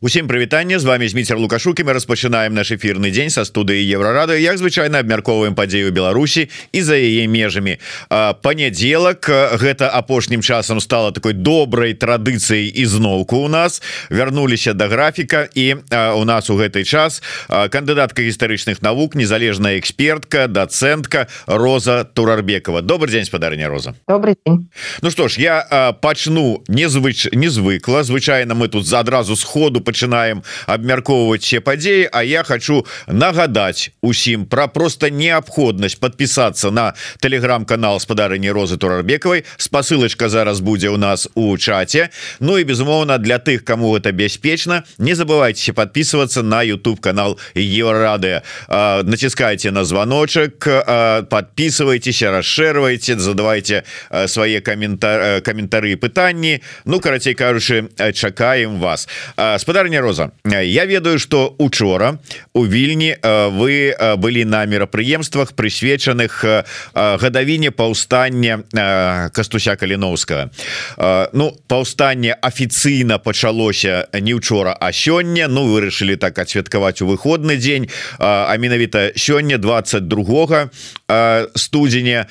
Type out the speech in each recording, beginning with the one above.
Усім прывітанне з вами зміцер лукашукі мы распачынаем наш эфірны дзень са студыі еврорады як звычайна абмярковаем падзею Беларусі і за яе межамі. Панядзелак гэта апошнім часам стала такой добрай традыцыяй ізноўку у нас. Вярнуліся до да графіка і у нас у гэты час кандыдатка гістарычных навук незалежная экспертка дацэнтка Роза турарбекова. Добрый дзень спадарня Роза. Добрый день. Ну что ж я пачну незвыч незвыкла. Звычайна мы тут за адразу сходу пачынаем абмяркоўваць все падзеі А я хочу нагадаць усім про просто неабходнасць подпісацца на телеграм-канал спадарыні розы турарбекавай спасылочка зараз будзе у нас у чате Ну і безумоўна для тых кому это бяспечна не забывайте подписываться на YouTube канал еврорады націскайте на звоночек подписывайтесь расширвайте задавайте свае каментар каментары пытанні Ну карацей кажучы чакаем вас спадар гаспадарня Роза. Я ведаю что учора у вільні вы былі на мерапрыемствах прысвечаных гадавіне паўстання кастуся каліновска Ну паўстанне афіцыйна пачалося не учора а сёння Ну вырашылі так адсвяткаваць у выходны дзень а менавіта сёння 22 студзеня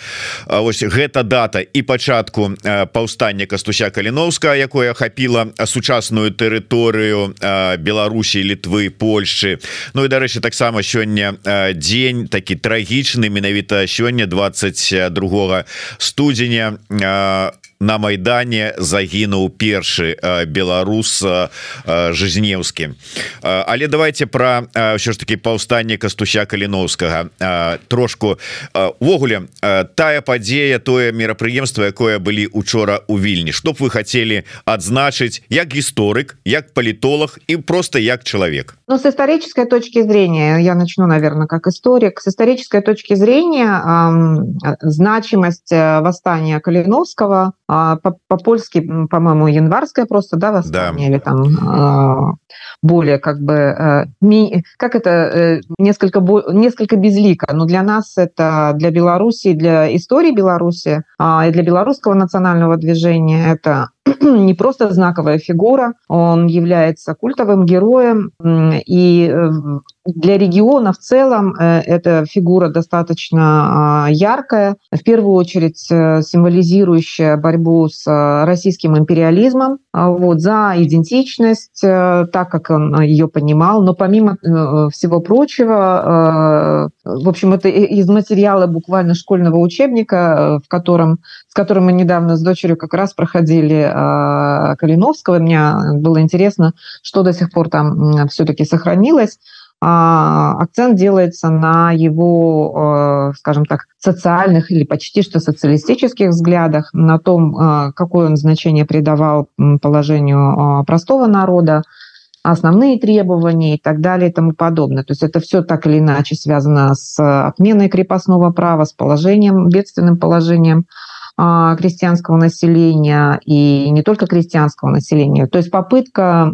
Вось гэта дата і пачатку паўстання кастуся каліновска якое хапіла сучасную тэрыторыю Беларусі літвы Польшчы. Ну і дарэчы таксама сёння дзень такі трагічны менавіта сёння 22 студзеня на майдане загінуў першы беларус жизнеўскі. Але давайте про ўсё ж таки паўстанне кастуся каліновскага трошку увогуле тая падзея тое мерапрыемство якое былі учора у вільні. Что б вы хотели адзначыць як гісторык як палітолог і просто як человек Ну с исторической точки зрения я начну наверное как историк. С исторической точки зрения э, значимость восстания калиновского а, по-польски, по по-моему, январское просто, да, восстание, да. или там а, более как бы, э, как это, э, несколько, несколько безлико, но для нас это, для Беларуси, для истории Беларуси а, и для белорусского национального движения это не просто знаковая фигура, он является культовым героем, и э, для региона в целом э, эта фигура достаточно а, яркая, в первую очередь э, символизирующая борьбу с российским империализмом, а вот, за идентичность, так как он ее понимал, но помимо всего прочего, в общем, это из материала буквально школьного учебника, в котором, с которым мы недавно с дочерью как раз проходили Э, Калиновского. Мне было интересно, что до сих пор там все-таки сохранилось. А, акцент делается на его, э, скажем так, социальных или почти что социалистических взглядах, на том, э, какое он значение придавал положению простого народа, основные требования и так далее и тому подобное. То есть это все так или иначе связано с отменой крепостного права, с положением, бедственным положением крестьянского населения и не только крестьянского населения. То есть попытка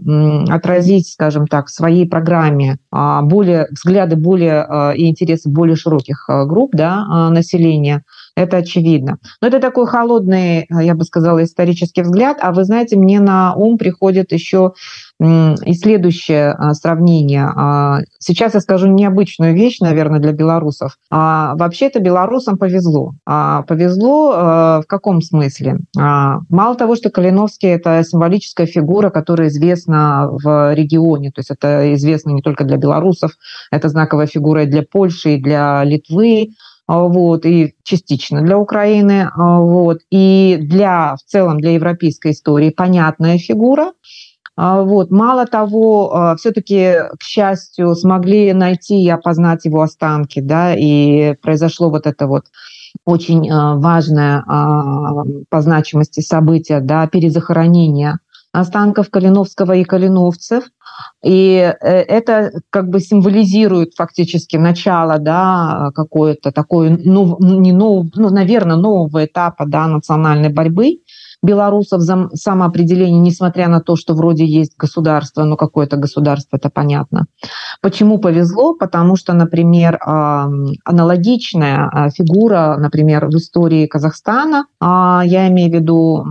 отразить, скажем так, в своей программе а, более, взгляды более а, и интересы более широких групп да, населения, это очевидно. Но это такой холодный, я бы сказала, исторический взгляд. А вы знаете, мне на ум приходит еще и следующее а, сравнение. А, сейчас я скажу необычную вещь, наверное, для белорусов. А, вообще-то белорусам повезло. Повезло в каком смысле? Мало того, что Калиновский – это символическая фигура, которая известна в регионе, то есть это известно не только для белорусов, это знаковая фигура и для Польши, и для Литвы, вот, и частично для Украины, вот, и для, в целом для европейской истории понятная фигура, а, вот. Мало того, а, все-таки, к счастью, смогли найти и опознать его останки, да, и произошло вот это вот очень а, важное по значимости событие, да, перезахоронение останков Калиновского и Калиновцев. И э, это как бы символизирует фактически начало, да, какое-то такое, ну, не нов, ну, наверное, нового этапа, да, национальной борьбы белорусов за самоопределение, несмотря на то, что вроде есть государство, но какое-то государство, это понятно. Почему повезло? Потому что, например, аналогичная а, фигура, например, в истории Казахстана, а, я имею в виду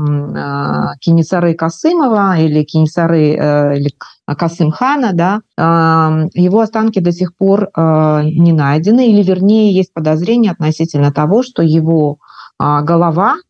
Кинисары Касымова или Кинисары э, или Касымхана, да, его останки до сих пор не найдены, или вернее есть подозрение относительно того, что его а, голова а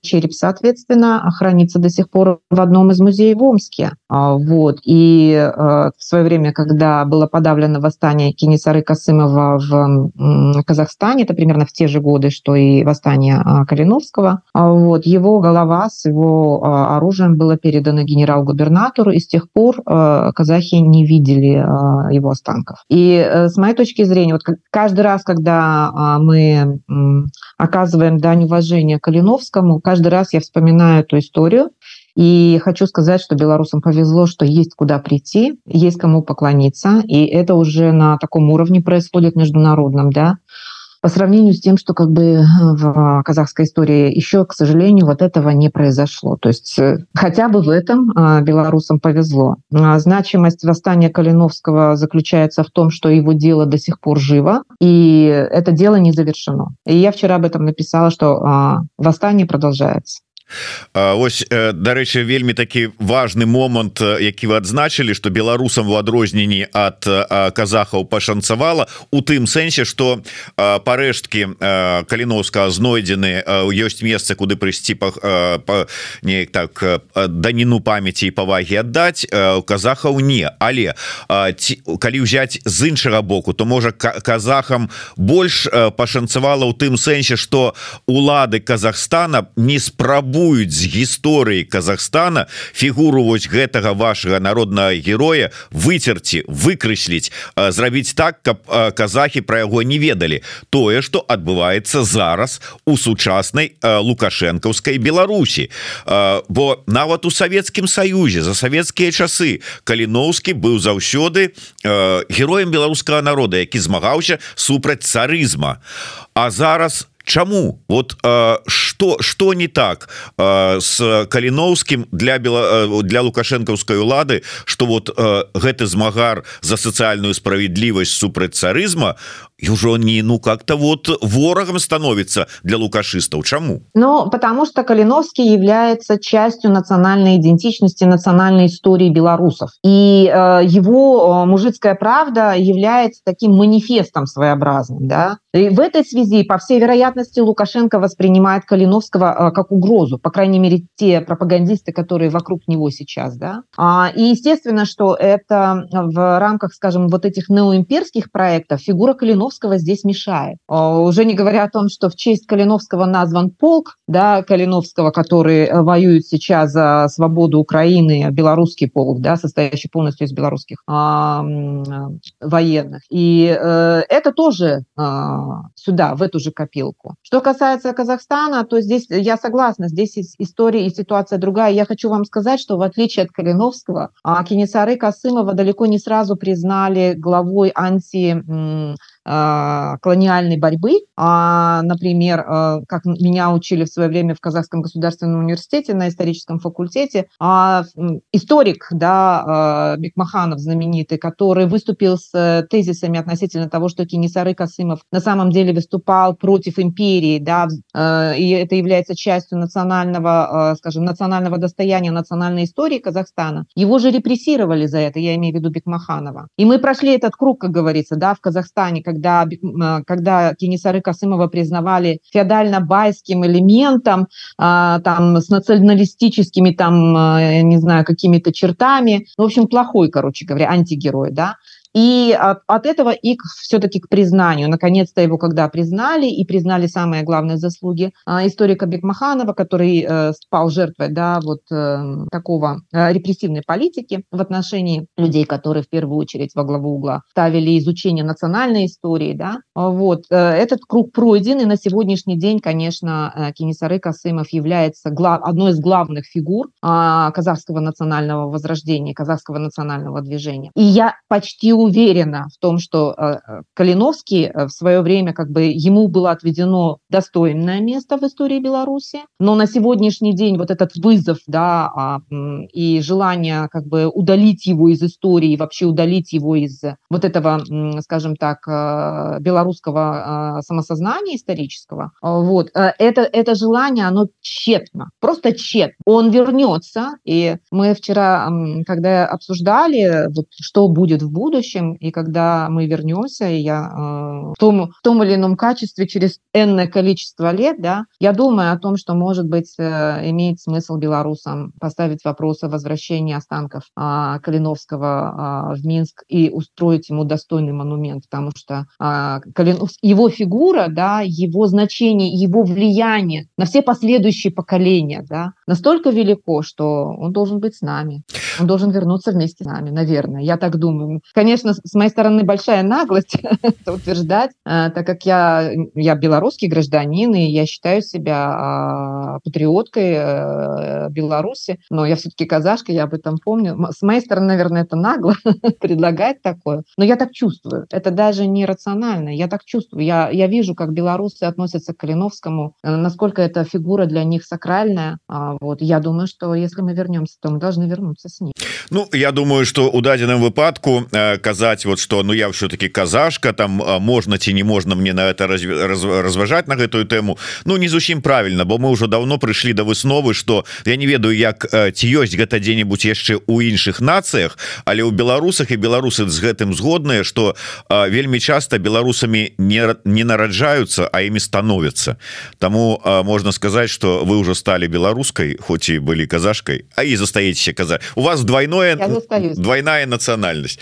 череп, соответственно, хранится до сих пор в одном из музеев в Омске. А, вот. И а, в свое время, когда было подавлено восстание Кенесары Касымова в Казахстане, это примерно в те же годы, что и восстание Калиновского, вот, его голова с его оружием была передана генерал-губернатору, и с тех пор казахи не видели его останков. И э, с моей точки зрения, вот каждый раз, когда мы оказываем дань уважения Калиновскому, Жириновскому. Каждый раз я вспоминаю эту историю. И хочу сказать, что белорусам повезло, что есть куда прийти, есть кому поклониться. И это уже на таком уровне происходит международном, да по сравнению с тем, что как бы э, в казахской истории еще, к сожалению, вот этого не произошло. То есть э, хотя бы в этом а, белорусам повезло. А значимость восстания Калиновского заключается в том, что его дело до сих пор живо, и это дело не завершено. И я вчера об этом написала, что а, восстание продолжается. Вось дарэчы вельмі такі важны момант які вы адзначылі что беларусам у адрозненні ад казахаў пашанцавала у тым сэнсе что парэшткі каліновска знойдзены ёсць месца куды прыйсці па, па неяк так даніну памяці і павагі аддаць у казахаў не. Але ці, калі ўзяць з іншага боку то можа казахам больш пашанцавала ў тым сэнсе что улады Казахстана не спрабу фармуюць з гісторыі Казахстана фігуру вось гэтага вашага народнага героя выцерці выкрэсліць зрабіць так каб казахі про яго не ведалі. Тое что адбываецца зараз у сучаснай лукашэнкаўскай Беларусі. Бо нават у Савецкім Саюзе за савецкія часы каліноўскі быў заўсёды героем беларускага народа які змагаўся супраць царызма. А зараз у Чаму вот э, что что не так э, с каліновскім для бела э, для лукашэнкаўскай улады что вот э, гэты змагар за сацыяльную справядлівасць супраць царызма и уже не ну как-то вот ворогом становится для лукашистов. Чему? Ну потому что калиновский является частью национальной идентичности национальной истории белорусов. И э, его э, мужицкая правда является таким манифестом своеобразным да. И в этой связи по всей вероятности лукашенко воспринимает калиновского э, как угрозу. По крайней мере те пропагандисты которые вокруг него сейчас да. А, и естественно что это в рамках скажем вот этих неоимперских проектов фигура калиновского Калиновского здесь мешает. А, уже не говоря о том, что в честь Калиновского назван полк, да, Калиновского, который э, воюет сейчас за свободу Украины, белорусский полк, да, состоящий полностью из белорусских а, военных. И э, это тоже а, сюда, в эту же копилку. Что касается Казахстана, то здесь я согласна, здесь история и ситуация другая. Я хочу вам сказать, что в отличие от Калиновского, а, Кенесары Касымова далеко не сразу признали главой анти колониальной борьбы. А, например, а, как меня учили в свое время в Казахском государственном университете на историческом факультете, историк да, Бекмаханов знаменитый, который выступил с э, тезисами относительно того, что Кенесары Касымов на самом деле выступал против империи, да, э, и это является частью национального, скажем, национального достояния, национальной истории Казахстана. Его же репрессировали за это, я имею в виду Бекмаханова. И мы прошли этот круг, как говорится, да, в Казахстане, когда, когда Кенесары Касымова признавали феодально-байским элементом, а, там, с националистическими, там, а, не знаю, какими-то чертами. В общем, плохой, короче говоря, антигерой, да. И от, от этого и все-таки к признанию. Наконец-то его когда признали, и признали самые главные заслуги а, историка Бекмаханова, который э, стал жертвой да, вот, э, такого э, репрессивной политики в отношении людей, которые в первую очередь во главу угла ставили изучение национальной истории. Да. Вот. Э, этот круг пройден, и на сегодняшний день, конечно, Кенисары Касымов является глав, одной из главных фигур э, казахского национального возрождения, казахского национального движения. И я почти уверена в том, что Калиновский в свое время как бы ему было отведено достойное место в истории Беларуси, но на сегодняшний день вот этот вызов, да, а, и желание как бы удалить его из истории, вообще удалить его из вот этого, скажем так, э, белорусского э, самосознания исторического, вот, э, это, это желание, оно тщетно, просто тщетно. Он вернется, и мы вчера, когда обсуждали, вот, что будет в будущем, и когда мы вернемся, и я в том, в том или ином качестве через энное количество лет, да, я думаю о том, что, может быть, имеет смысл белорусам поставить вопрос о возвращении останков а, Калиновского а, в Минск и устроить ему достойный монумент, потому что а, Калиновский, его фигура, да, его значение, его влияние на все последующие поколения, да, настолько велико, что он должен быть с нами, он должен вернуться вместе с нами, наверное, я так думаю. Конечно, с моей стороны большая наглость это утверждать, а, так как я, я белорусский гражданин, и я считаю себя а, патриоткой а, Беларуси, но я все-таки казашка, я об этом помню. С моей стороны, наверное, это нагло предлагать такое, но я так чувствую. Это даже не рационально, я так чувствую. Я, я вижу, как белорусы относятся к Калиновскому, э, насколько эта фигура для них сакральная. А, вот. Я думаю, что если мы вернемся, то мы должны вернуться с ней. Ну, я думаю, что у дадзеным выпадку э, казаць вот что ну я все-таки казашка там э, можно ці не можна мне на это раз, раз, разважаць на гэтую тэму Ну не зусім правильно бо мы уже давно прыйшлі до высновы что я не ведаю як ці ёсць гэта дзе-нибудь яшчэ у іншых нацыях але у беларусах і беларусы з гэтым згодныя что вельмі часто беларусамі не не нараджаются а імі становятся тому можно сказать что вы уже стали беларускай хоть і былі казашкой а і застаетеся каза у вас двойное двойная нацыянальнасць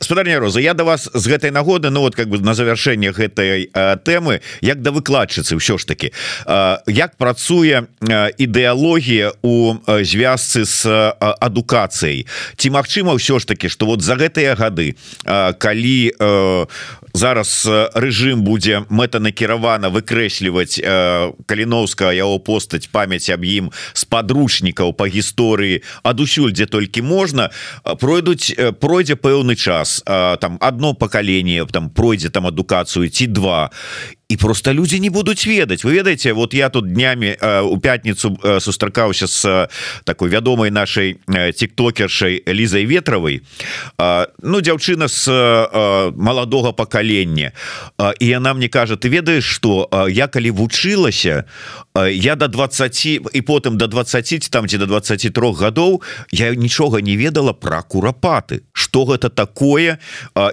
спадарня роза я до вас з гэтай нагоды Ну вот как бы на завершэнне гэтай тэмы як да выкладчыцы ўсё ж таки як працуе ідэалогія у звязцы с адукацыяй? Ці Мачыма ўсё ж таки что вот за гэтыя гады калі зараз рэжым будзе мэтанакіравана выкрэсліваць каліновска яго постаць памяць аб ім з подручнікаў по гісторыі адусюль дзе толькі можна. Пройдуць пройдзе пэўны час там одно пакаленне там пройдзе там адукацыю ці два і просто люди не будуць ведаць вы ведаеце вот я тут днями э, у пятницу э, сустракаўся с э, такой вядомай нашай тиктокершай лізай ветравай ну дзяўчына с маладога пакалення і яна мне кажа ты ведаеш что я калі вучылася я до 20 і потым до 20 там ці до 23 гадоў я нічога не ведала про курапаты что гэта такое?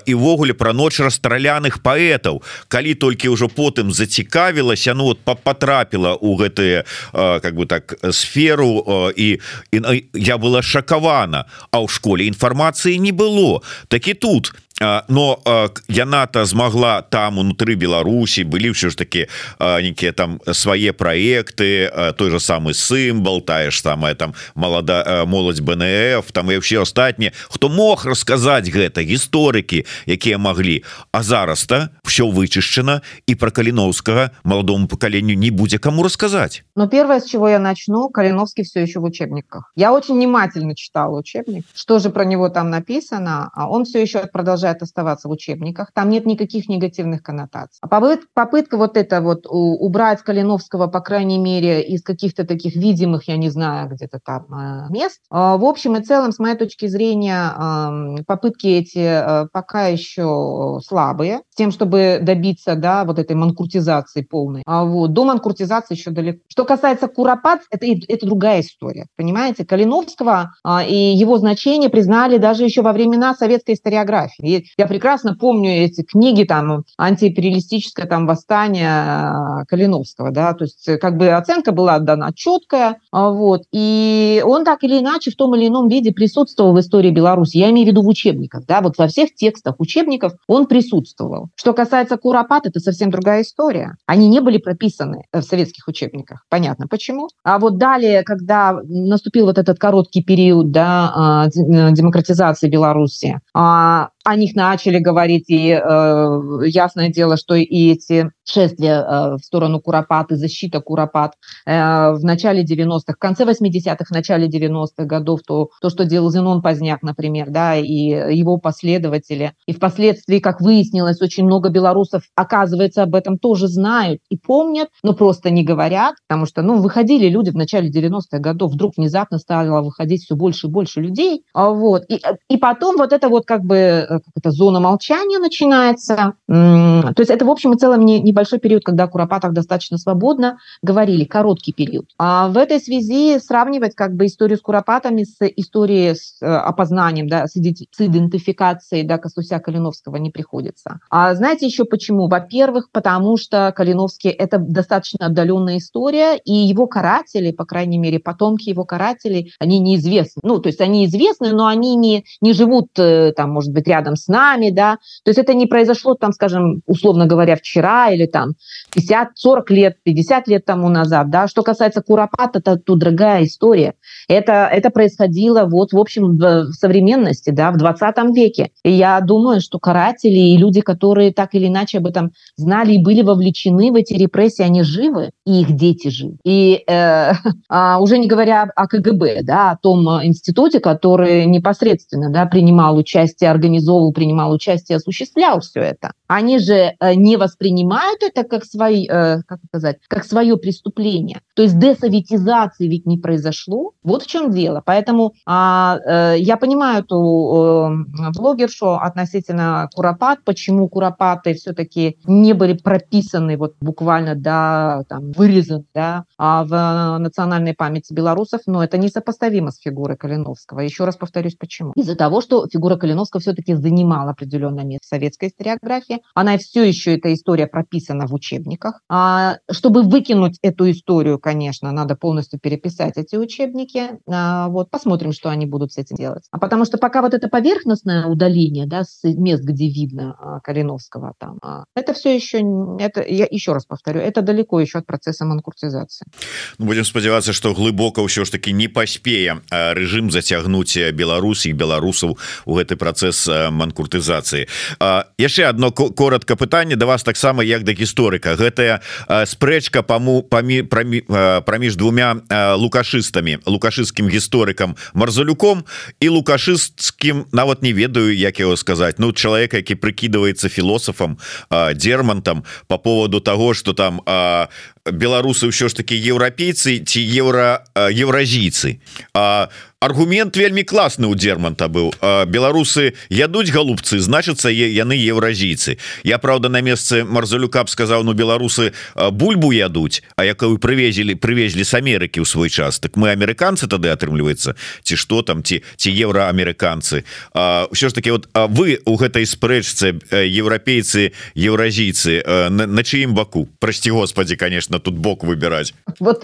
Івогуле про ноч расстраляных паэтаў. Калі толькі ўжо потым зацікавілася ну вот потрапіла у гэтые как бы так сферу і, і я была шакавана. А ў школе інфармацыі не было. Такі тут но яна-то змагла там унутры Беларусі былі ўсё ж таки некія там свае проекты той же самый сімбал тая ж самая там малада моладзь БНФ там і вообще астатні хто мог расказаць гэта гісторыкі якія маглі А зараз-то все вычышчана і про каліновскага маладому поколению не будзе кому рассказать. Но первое с чего я начну калиновский все еще в учебниках. Я очень внимательно читала учебник что же про него там написано а он все еще продолжает продолжает оставаться в учебниках, там нет никаких негативных коннотаций. А попытка вот это вот убрать Калиновского, по крайней мере, из каких-то таких видимых, я не знаю, где-то там э, мест, а, в общем и целом, с моей точки зрения, попытки эти э, пока еще слабые, с тем, чтобы добиться, да, вот этой манкуртизации полной. А вот, до манкуртизации еще далеко. Что касается Куропат, это, это другая история, понимаете? Калиновского а, и его значение признали даже еще во времена советской историографии я прекрасно помню эти книги, там, антиимпериалистическое там восстание э, Калиновского, да, то есть э, как бы оценка была дана четкая, а, вот, и он так или иначе в том или ином виде присутствовал в истории Беларуси, я имею в виду в учебниках, да, вот во всех текстах учебников он присутствовал. Что касается Куропат, это совсем другая история. Они не были прописаны в советских учебниках, понятно почему. А вот далее, когда наступил вот этот короткий период, да, демократизации Беларуси, а, о них начали говорить, и э, ясное дело, что и эти шествия э, в сторону Куропаты, защита Куропат э, в начале 90-х, в конце 80-х, в начале 90-х годов, то, то, что делал Зенон Поздняк, например, да, и его последователи. И впоследствии, как выяснилось, очень много белорусов, оказывается, об этом тоже знают и помнят, но просто не говорят, потому что, ну, выходили люди в начале 90-х годов, вдруг внезапно стало выходить все больше и больше людей, а вот, и, и потом вот это вот как бы э, как это, зона молчания начинается, то есть это, в общем и целом, не, небольшой период, когда Куропатов достаточно свободно говорили, короткий период. А в этой связи сравнивать как бы историю с Куропатами с историей с э, опознанием, да, с, с идентификацией да, Костуся Калиновского не приходится. А знаете еще почему? Во-первых, потому что Калиновский – это достаточно отдаленная история, и его каратели, по крайней мере, потомки его карателей, они неизвестны. Ну, то есть они известны, но они не, не живут, э, там, может быть, рядом с нами, да. То есть это не произошло, там, скажем, условно говоря, вчера или там 50, 40 лет, 50 лет тому назад, да. Что касается Куропат, это тут другая история. Это, это происходило вот, в общем, в, в современности, да, в 20 веке. И я думаю, что каратели и люди, которые так или иначе об этом знали и были вовлечены в эти репрессии, они живы, и их дети живы. И э, а, уже не говоря о КГБ, да, о том институте, который непосредственно да, принимал участие, организовывал, принимал участие, осуществлял все это. Они же э, не воспринимают это как, свои, э, как сказать, как свое преступление. То есть десоветизации ведь не произошло. Вот в чем дело. Поэтому а, э, я понимаю эту блогершу относительно Куропат, почему Куропаты все-таки не были прописаны вот буквально, да, там, вырезаны, да, а в национальной памяти белорусов, но это несопоставимо с фигурой Калиновского. Еще раз повторюсь, почему. Из-за того, что фигура Калиновского все-таки занимала определенное место в советской историографии, она все еще, эта история прописана в учебниках. А, чтобы выкинуть эту историю, конечно, надо полностью переписать эти учебники. А, вот, посмотрим, что они будут с этим делать. А потому что пока вот это поверхностное удаление, да, с мест, где видно а, Калиновского там, а, это все еще, это, я еще раз повторю, это далеко еще от процесса манкуртизации. Ну, будем сподеваться, что глубоко все ж таки не поспея режим зацягнуть Беларусь и белорусов у гэты процесс манкуртизации. Яшчэ одно коротко пытанне до вас таксама як да гісторыка гэтая спрэчка паму памі праміж двумя лукашыстамі лукашысцкім гісторыкам марзалюком і лукашысцкім нават не ведаю як его сказать ну чалавек які прыкідваецца філосафам дермантам по поводу того что там беларусы ўсё ж таки еўрапейцы ці еўра еўразійцы а аргумент вельмі класны у дерманта быў беларусы ядуць голубцы значыцца яны еўразійцы я правда на месцы марзалюка б сказаў ну беларусы бульбу ядуць А якую прывезілі прывезлі с Амерыкі ў свой час так мы амерыканцы тады атрымліваецца ці что там ці ці еўраамерыканцы ўсё ж таки вот вы у гэтай спрэчцы еўрапейцы еўразійцы на, на чыім баку прасці Господи конечно тут бок выбирать вот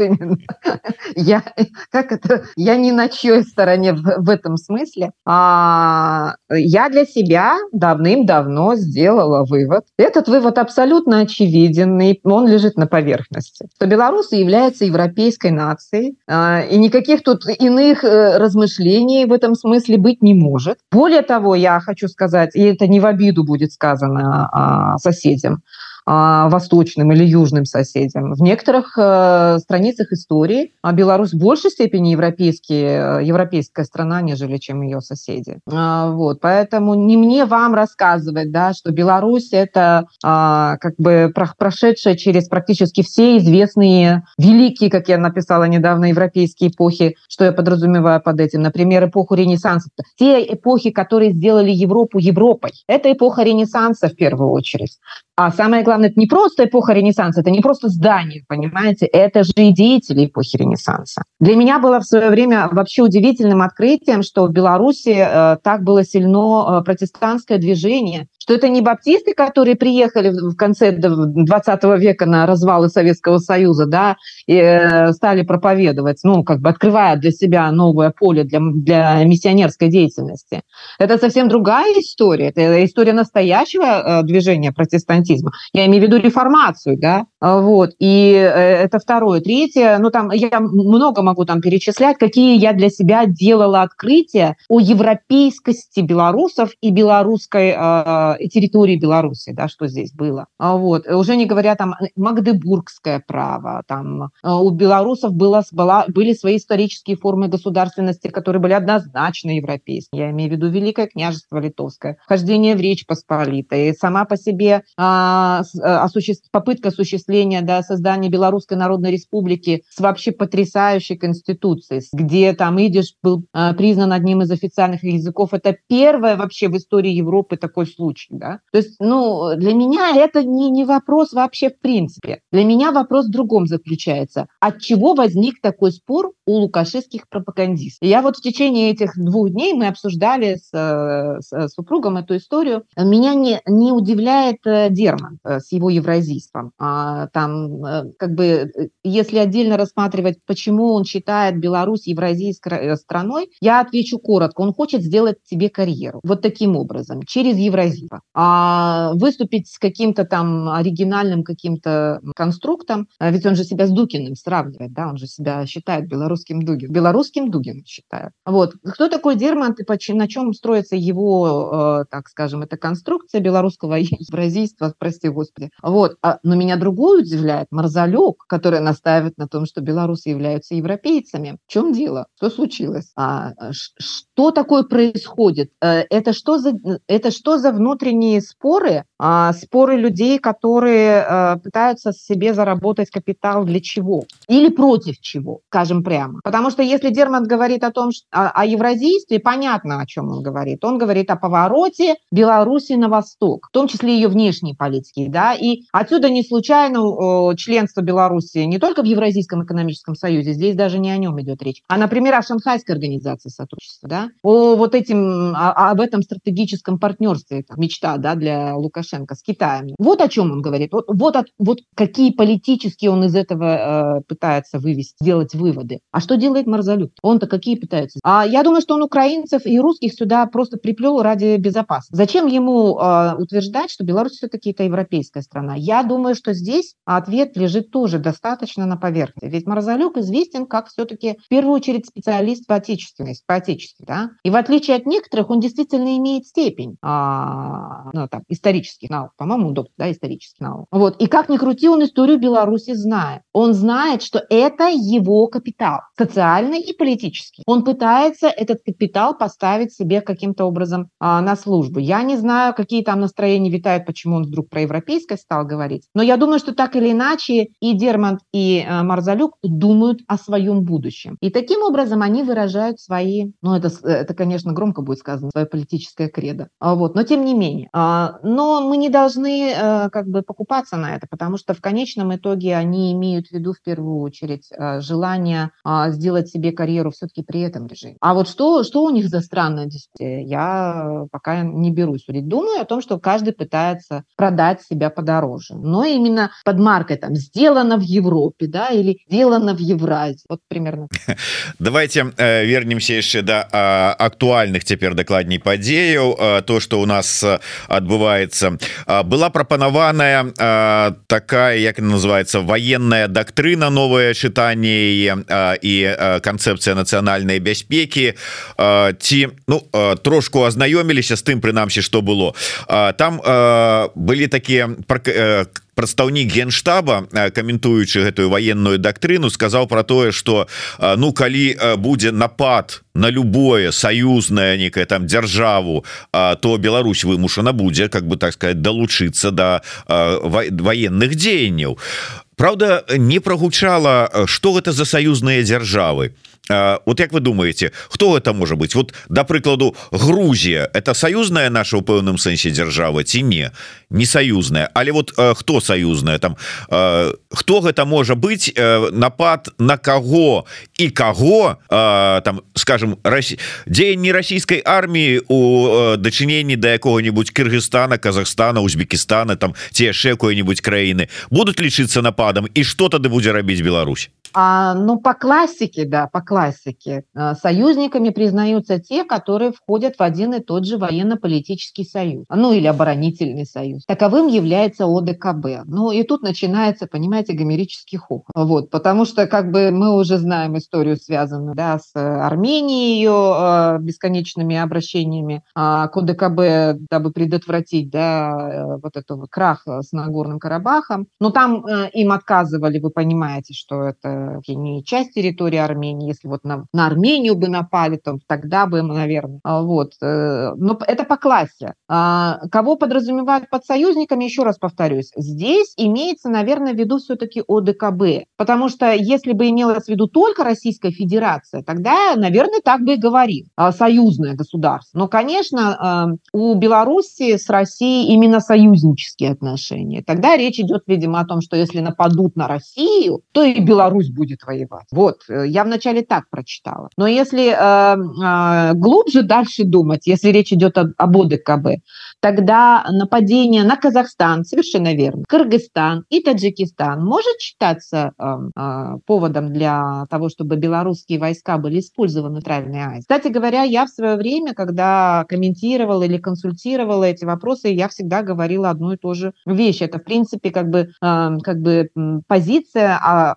я как это я не на чьей стороне в, в этом смысле. А, я для себя давным-давно сделала вывод. Этот вывод абсолютно очевиден, он лежит на поверхности. Что белорусы являются европейской нацией, а, и никаких тут иных э, размышлений в этом смысле быть не может. Более того, я хочу сказать, и это не в обиду будет сказано а, соседям, восточным или южным соседям. В некоторых э, страницах истории а Беларусь в большей степени европейские, э, европейская страна, нежели чем ее соседи. А, вот, поэтому не мне вам рассказывать, да, что Беларусь это а, как бы прошедшая через практически все известные великие, как я написала недавно, европейские эпохи, что я подразумеваю под этим, например, эпоху Ренессанса. Те эпохи, которые сделали Европу Европой. Это эпоха Ренессанса в первую очередь. А самое главное, это не просто эпоха Ренессанса, это не просто здание, понимаете, это же и деятели эпохи Ренессанса. Для меня было в свое время вообще удивительным открытием, что в Беларуси э, так было сильно э, протестантское движение, что это не баптисты, которые приехали в конце 20 века на развалы Советского Союза, да, и э, стали проповедовать, ну, как бы открывая для себя новое поле для, для миссионерской деятельности. Это совсем другая история. Это история настоящего э, движения протестантизма. Я имею в виду реформацию, да, Вот. И это второе. Третье, ну там я много могу там перечислять, какие я для себя делала открытия о европейскости белорусов и белорусской э, территории Беларуси, да, что здесь было. Вот. Уже не говоря там Магдебургское право, там у белорусов было, была, были свои исторические формы государственности, которые были однозначно европейские. Я имею в виду Великое княжество Литовское, вхождение в Речь Посполитой, сама по себе а, осуществ... попытка осуществления да, создания Белорусской Народной Республики с вообще потрясающей конституцией, где там идиш был а, признан одним из официальных языков. Это первое вообще в истории Европы такой случай. Да? То есть, ну, для меня это не, не вопрос вообще в принципе. Для меня вопрос в другом заключается. От чего возник такой спор у лукашистских пропагандистов? Я вот в течение этих двух дней мы обсуждали с, с супругом эту историю. Меня не, не удивляет э, Дерман э, с его евразийством. А, там, э, как бы, если отдельно рассматривать, почему он считает Беларусь евразийской страной, я отвечу коротко. Он хочет сделать себе карьеру. Вот таким образом, через евразийство. А выступить с каким-то там оригинальным каким-то конструктом, ведь он же себя с Дукиным сравнивает, да, он же себя считает белорусским Дугин. Белорусским Дугином считает. Вот. Кто такой Дермант и на чем строится его, так скажем, эта конструкция белорусского евразийства, прости господи. Вот. А, но меня другое удивляет Марзалюк, который настаивает на том, что белорусы являются европейцами. В чем дело? Что случилось? А, что такое происходит? Э, это что за, это что за внутренние споры? А, споры людей, которые а, пытаются себе заработать капитал для чего? Или против чего, скажем прямо. Потому что если Дерман говорит о том, о, о евразийстве, понятно, о чем он говорит. Он говорит о повороте Беларуси на восток, в том числе ее внешней политики. Да? И отсюда не случайно э, членство Беларуси не только в Евразийском экономическом союзе, здесь даже не о нем идет речь, а, например, о Шанхайской организации сотрудничества, да? О вот этим, о, об этом стратегическом партнерстве, мечта да, для Лукашенко с Китаем. Вот о чем он говорит. Вот, вот, от, вот какие политические он из этого э, пытается вывести, сделать выводы. А что делает Марзалют? Он-то какие пытается? А я думаю, что он украинцев и русских сюда просто приплел ради безопасности. Зачем ему э, утверждать, что Беларусь все-таки это европейская страна? Я думаю, что здесь ответ лежит тоже достаточно на поверхности. Ведь Марзалюк известен как все-таки в первую очередь специалист по отечественности, по отечеству, да? И в отличие от некоторых, он действительно имеет степень а, ну, там, исторических наук, по-моему, доктор, да, исторических наук. Вот. И как ни крути, он историю Беларуси знает. Он знает, что это его капитал, социальный и политический. Он пытается этот капитал поставить себе каким-то образом а, на службу. Я не знаю, какие там настроения витают, почему он вдруг про европейское стал говорить, но я думаю, что так или иначе и Дермант, и а, Марзалюк думают о своем будущем. И таким образом они выражают свои, ну это, это конечно, громко будет сказано, свое политическое кредо. А, вот, но тем не менее. А, но мы не должны а, как бы покупаться на это, потому что в конечном итоге они имеют в виду в первую очередь а, желание а, сделать себе карьеру все-таки при этом режиме. А вот что, что у них за странность, я пока не берусь судить. Думаю о том, что каждый пытается продать себя подороже. Но именно под маркой там сделано в Европе, да, или сделано в Евразии. Вот примерно. Давайте э, вернемся еще до э, Э, актуальных цяпер дакладней падзеяў э, то что у нас э, адбываецца была прапанаваная такая як называется военная дактрына новое чытанне і канцэпцыя нацыянальнай бяспекі ці ну трошку азнаёміліся з тым прынамсі что было. Там былі такія как прадстаўнік генштаба каментуючы гэтую военную дактрыну сказал про тое что ну калі будзе напад на любое саюзное некое там державу то Беларусь вымушана будзе как бы так сказать долучиться до военных дзеянняў. Праўда не прогучала что гэта за саюзныя дзяржавы вот як вы думаете хто это можа быть вот да прыкладу Грузія это саюзная наша у пэўным сэнсе дзяржава ці не? Не саюзная але вот хто саюзная там? Хто гэта можа быть напад на каго? І каго там скажем дзеянні расійскай арміі у дачыненні да якога-нибудь Кыргызстана Казахстана Узбекистана там ці яшчэ какой-нибудь краіны будуць лічыцца нападам? І что тады будзе рабіць Беларусь А, ну, по классике, да, по классике. А, союзниками признаются те, которые входят в один и тот же военно-политический союз, ну или оборонительный союз. Таковым является ОДКБ. Ну и тут начинается, понимаете, гомерический хохот. Вот, потому что как бы мы уже знаем историю, связанную да, с Арменией, ее э, бесконечными обращениями э, к ОДКБ, дабы предотвратить да, э, вот этого крах с Нагорным Карабахом. Но там э, им отказывали, вы понимаете, что это не часть территории Армении. Если вот на, на Армению бы напали, то тогда бы, наверное. А, вот. Э, но это по классе. А, кого подразумевают под союзниками, еще раз повторюсь, здесь имеется, наверное, в виду все-таки ОДКБ. Потому что если бы имелось в виду только Российская Федерация, тогда, наверное, так бы и говорил. А, союзное государство. Но, конечно, у Беларуси с Россией именно союзнические отношения. Тогда речь идет, видимо, о том, что если нападут на Россию, то и Беларусь будет воевать. Вот, э, я вначале так прочитала. Но если э, э, глубже дальше думать, если речь идет об, об ОДКБ, тогда нападение на Казахстан, совершенно верно, Кыргызстан и Таджикистан может считаться э, э, поводом для того, чтобы белорусские войска были использованы в нейтральной Азии. Кстати говоря, я в свое время, когда комментировала или консультировала эти вопросы, я всегда говорила одну и ту же вещь. Это, в принципе, как бы, э, как бы позиция, а,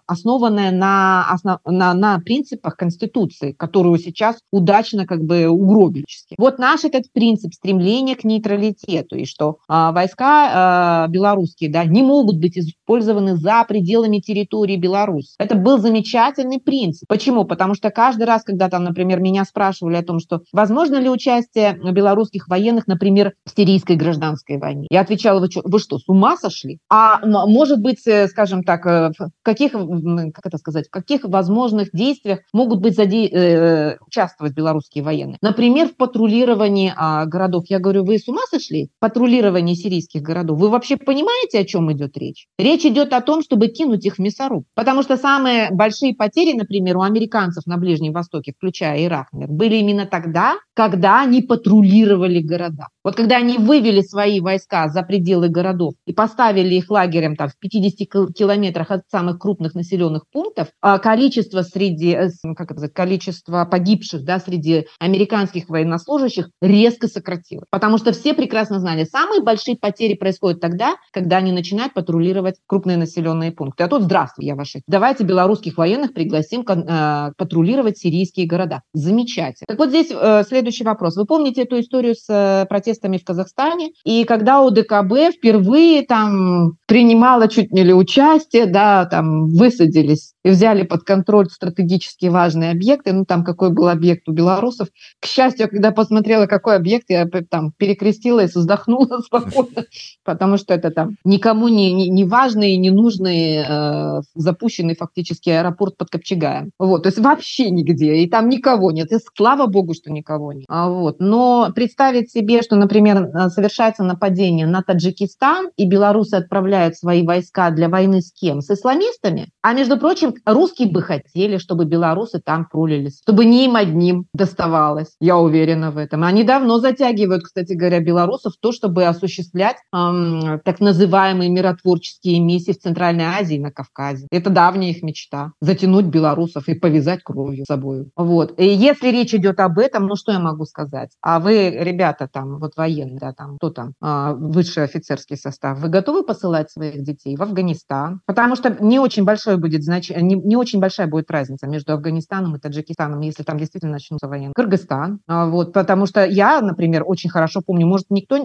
основанная на, основ, на, на принципах Конституции, которую сейчас удачно как бы угробили. Вот наш этот принцип стремления к нейтралитету, и что а, войска а, белорусские да, не могут быть использованы за пределами территории Беларуси. Это был замечательный принцип. Почему? Потому что каждый раз, когда там, например, меня спрашивали о том, что возможно ли участие белорусских военных, например, в сирийской гражданской войне, я отвечала, вы что, вы что с ума сошли? А может быть, э, скажем так, э, в каких, как это сказать, в каких возможных действиях могут быть заде... Э, участвовать белорусские военные? Например, в патрулировании а, городов. Я говорю, вы с ума сошли? Патрулирование сирийских городов. Вы вообще понимаете, о чем идет речь? Речь идет о том, чтобы кинуть их в мясоруб. Потому что самые большие потери, например, у американцев на Ближнем Востоке, включая Ирак, были именно тогда, когда они патрулировали города. Вот когда они вывели свои войска за пределы городов и поставили их лагерем там, в 50 километрах от самых крупных населенных пунктов, а количество среди, э, как это количество погибших да, среди американских военнослужащих резко сократилось. Потому что все прекрасно знали, самые большие потери происходят тогда, когда они начинают патрулировать крупные населенные пункты. А тут, здравствуй, я ваши. Давайте белорусских военных пригласим э, патрулировать сирийские города. Замечательно. Так вот здесь э, следующий вопрос. Вы помните эту историю с протестами в Казахстане? И когда ОДКБ впервые там принимала чуть не ли участие, да, там высадились и взяли под контроль стратегически важные объекты. Ну, там какой был объект у белорусов. К счастью, когда посмотрела, какой объект, я там перекрестилась, вздохнула спокойно, потому что это там никому не, не, не важный, не нужный, э, запущенный фактически аэропорт под Копчегаем. Вот, то есть вообще нигде, и там никого нет. И слава богу, что никого нет. А вот. Но представить себе, что, например, э, совершается нападение на Таджикистан, и белорусы отправляют свои войска для войны с кем? С исламистами? А между прочим, русские бы хотели, чтобы белорусы там пролились, чтобы не им одним доставалось. Я уверена в этом. Они давно затягивают, кстати говоря, белорусов в то, чтобы осуществлять эм, так называемые миротворческие миссии в Центральной Азии и на Кавказе. Это давняя их мечта. Затянуть белорусов и повязать кровью с собой. Вот. И если речь идет об этом, ну что я могу сказать? А вы, ребята там, вот военные, да, там, кто там, э, высший офицерский состав, вы готовы посылать своих детей в Афганистан? Потому что не очень большое будет значение, не, не очень большая будет разница между Афганистаном и Таджикистаном, если там действительно начнутся войны. Кыргызстан, а, вот, потому что я, например, очень хорошо помню, может, никто,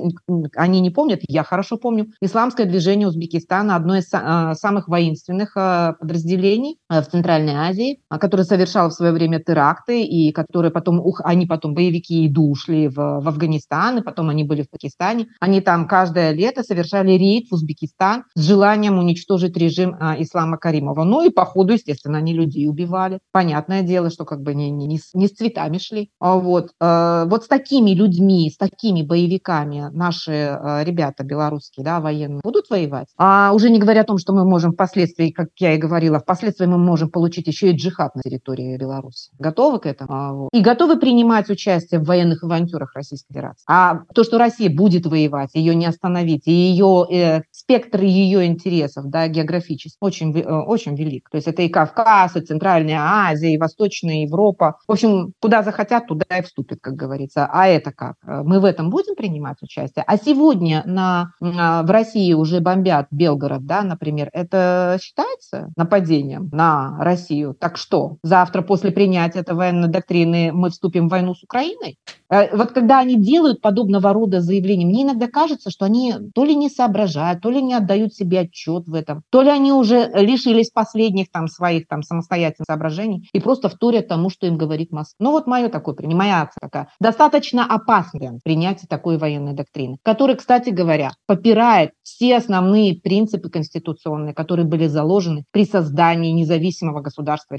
они не помнят, я хорошо помню, исламское движение Узбекистана, одно из а, самых воинственных а, подразделений в Центральной Азии, которое совершало в свое время теракты, и которые потом, ух, они потом, боевики, иду ушли в, в Афганистан, и потом они были в Пакистане. Они там каждое лето совершали рейд в Узбекистан с желанием уничтожить режим Ислама Каримова. Ну и по ходу естественно, они людей убивали. Понятное дело, что как бы не, не, не, с, цветами шли. А вот. Э, вот с такими людьми, с такими боевиками наши э, ребята белорусские, да, военные, будут воевать. А уже не говоря о том, что мы можем впоследствии, как я и говорила, впоследствии мы можем получить еще и джихад на территории Беларуси. Готовы к этому? А. И готовы принимать участие в военных авантюрах Российской Федерации. А то, что Россия будет воевать, ее не остановить, и ее э, спектр ее интересов, да, географический, очень, э, очень велик. То есть это и Кавказ, и Центральная Азия, и Восточная Европа. В общем, куда захотят, туда и вступят, как говорится. А это как? Мы в этом будем принимать участие? А сегодня на, в России уже бомбят Белгород, да, например. Это считается нападением на Россию? Так что, завтра после принятия этой военной доктрины мы вступим в войну с Украиной? Э, вот когда они делают подобного рода заявления, мне иногда кажется, что они то ли не соображают, то ли не отдают себе отчет в этом, то ли они уже лишились последних там своих там самостоятельных соображений и просто вторят тому, что им говорит Москва. Ну вот мое такое, моя акция такая. Достаточно опасное принятие такой военной доктрины, которая, кстати говоря, попирает все основные принципы конституционные, которые были заложены при создании независимого государства.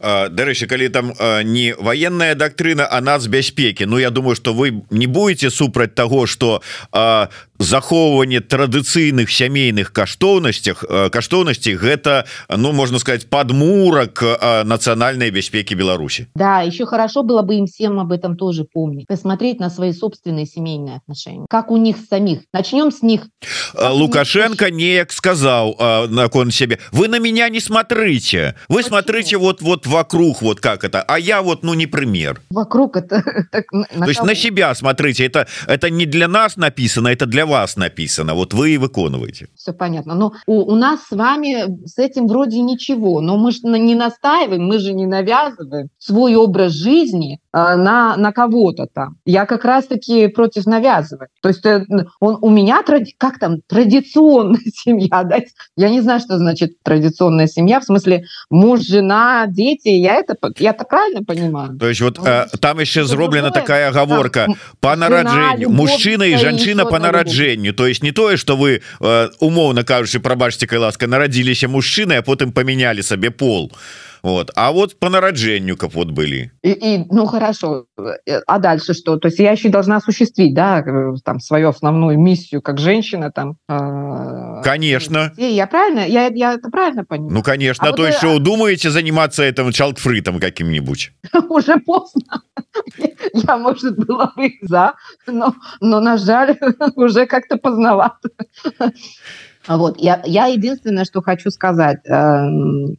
Дарэчы, калі там не военная доктрина, а нацбяспеки Ну я думаю что вы не будете супраць того что захоўванне традыцыйных сямейных каштоўнасцях каштоўнасці гэта ну можно сказать подмурак нацыянальной бяспеки Беларуси Да еще хорошо было бы им всем об этом тоже помнить посмотреть на свои собственные семейные отношения как у них самих начнем с них Лукашенко неяк сказал након себе вы на меня не смотрите вы Почему? смотрите вот вот вокруг вот как это а я вот ну не пример вокруг это так, на, то есть на себя смотрите это это не для нас написано это для вас написано вот вы и выконываете. Все понятно. Но у, у нас с вами с этим вроде ничего но мы же не настаиваем мы же не навязываем свой образ жизни э, на на кого-то там. Я как раз таки против навязывать то есть э, он у меня как там традиционная семья да? я не знаю что значит традиционная семья в смысле муж жена дети я это я так правильно понимаю? То есть вот э, там еще зроблена такая оговорка по нараджению мужчина и жанчына по нараджению нараджэнню то есть не тое что вы э, умоўно кажучы прабачьте кай ласка нарадзіліся мужчыны а потым поменяли сабе пол вот. А вот по нараджэнню кап вот были. И, и ну хорошо. Э, а дальше что? То есть я еще должна осуществить да э, там свою основную миссию как женщина там э, конечно. и я правильно я, я это правильно понимаю? Ну конечно а то вот еще вы... думаете заниматься этим чалдфритом каким-нибудь. Уже поздно. Я может было бы за но но на жаль уже как-то поздновато Вот. Я, я единственное, что хочу сказать, э,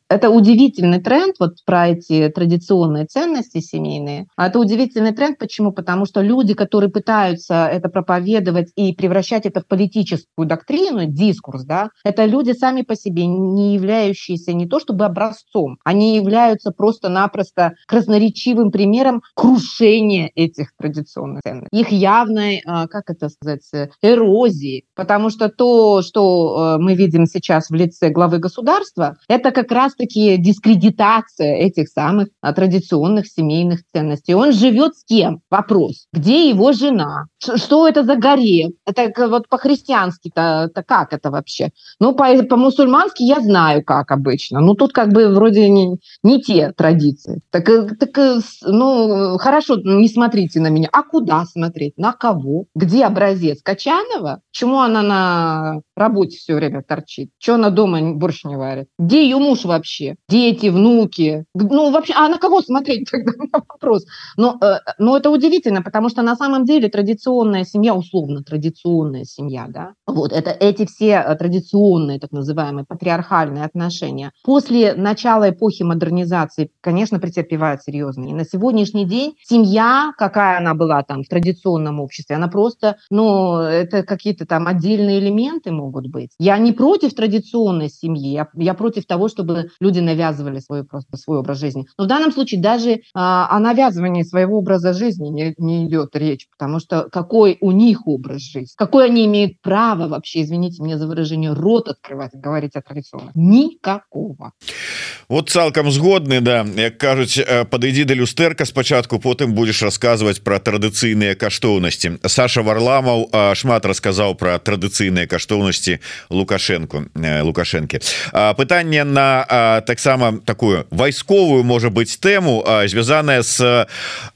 это удивительный тренд вот про эти традиционные ценности семейные. А это удивительный тренд, почему? Потому что люди, которые пытаются это проповедовать и превращать это в политическую доктрину, дискурс, да, это люди сами по себе, не являющиеся не то чтобы образцом, они являются просто-напросто красноречивым примером крушения этих традиционных ценностей. Их явной, э, как это сказать, эрозии. Потому что то, что Э, мы видим сейчас в лице главы государства, это как раз-таки дискредитация этих самых а, традиционных семейных ценностей. Он живет с кем? Вопрос. Где его жена? Что это за горе? Это вот по-христиански-то как это вообще? Ну, по-мусульмански я знаю, как обычно. Ну, тут как бы вроде не, не те традиции. Так, э, так, э, ну, хорошо, не смотрите на меня. А куда смотреть? На кого? Где образец? Качанова? Чему она на работе все время торчит? Что она дома борщ не варит? Где ее муж вообще? Дети, внуки? Ну, вообще, а на кого смотреть тогда? Вопрос. Но, э, но это удивительно, потому что на самом деле традиционная семья, условно традиционная семья, да, вот, это эти все э, традиционные, так называемые, патриархальные отношения. После начала эпохи модернизации, конечно, претерпевают серьезные. И на сегодняшний день семья, какая она была там в традиционном обществе, она просто, ну, это какие-то там отдельные элементы могут быть Я не против традиционной семьи, я, я против того, чтобы люди навязывали свой, просто свой образ жизни. Но в данном случае даже а, о навязывании своего образа жизни не, не идет речь, потому что какой у них образ жизни, какой они имеют право вообще, извините меня за выражение, рот открывать, говорить о традиционных? Никакого. Вот цалкам згодны, да, як кажуць, э, подойди до люстерка спачатку, потым будешь рассказывать про традыцыйныя каштоўнасці. Саша Варламаў э, шмат рассказаў про традыцыйныя каштоўнасці Лукашенко э, Лукашэнкі. Пытанне на таксама такую вайсковую можа быть тэму звязаная с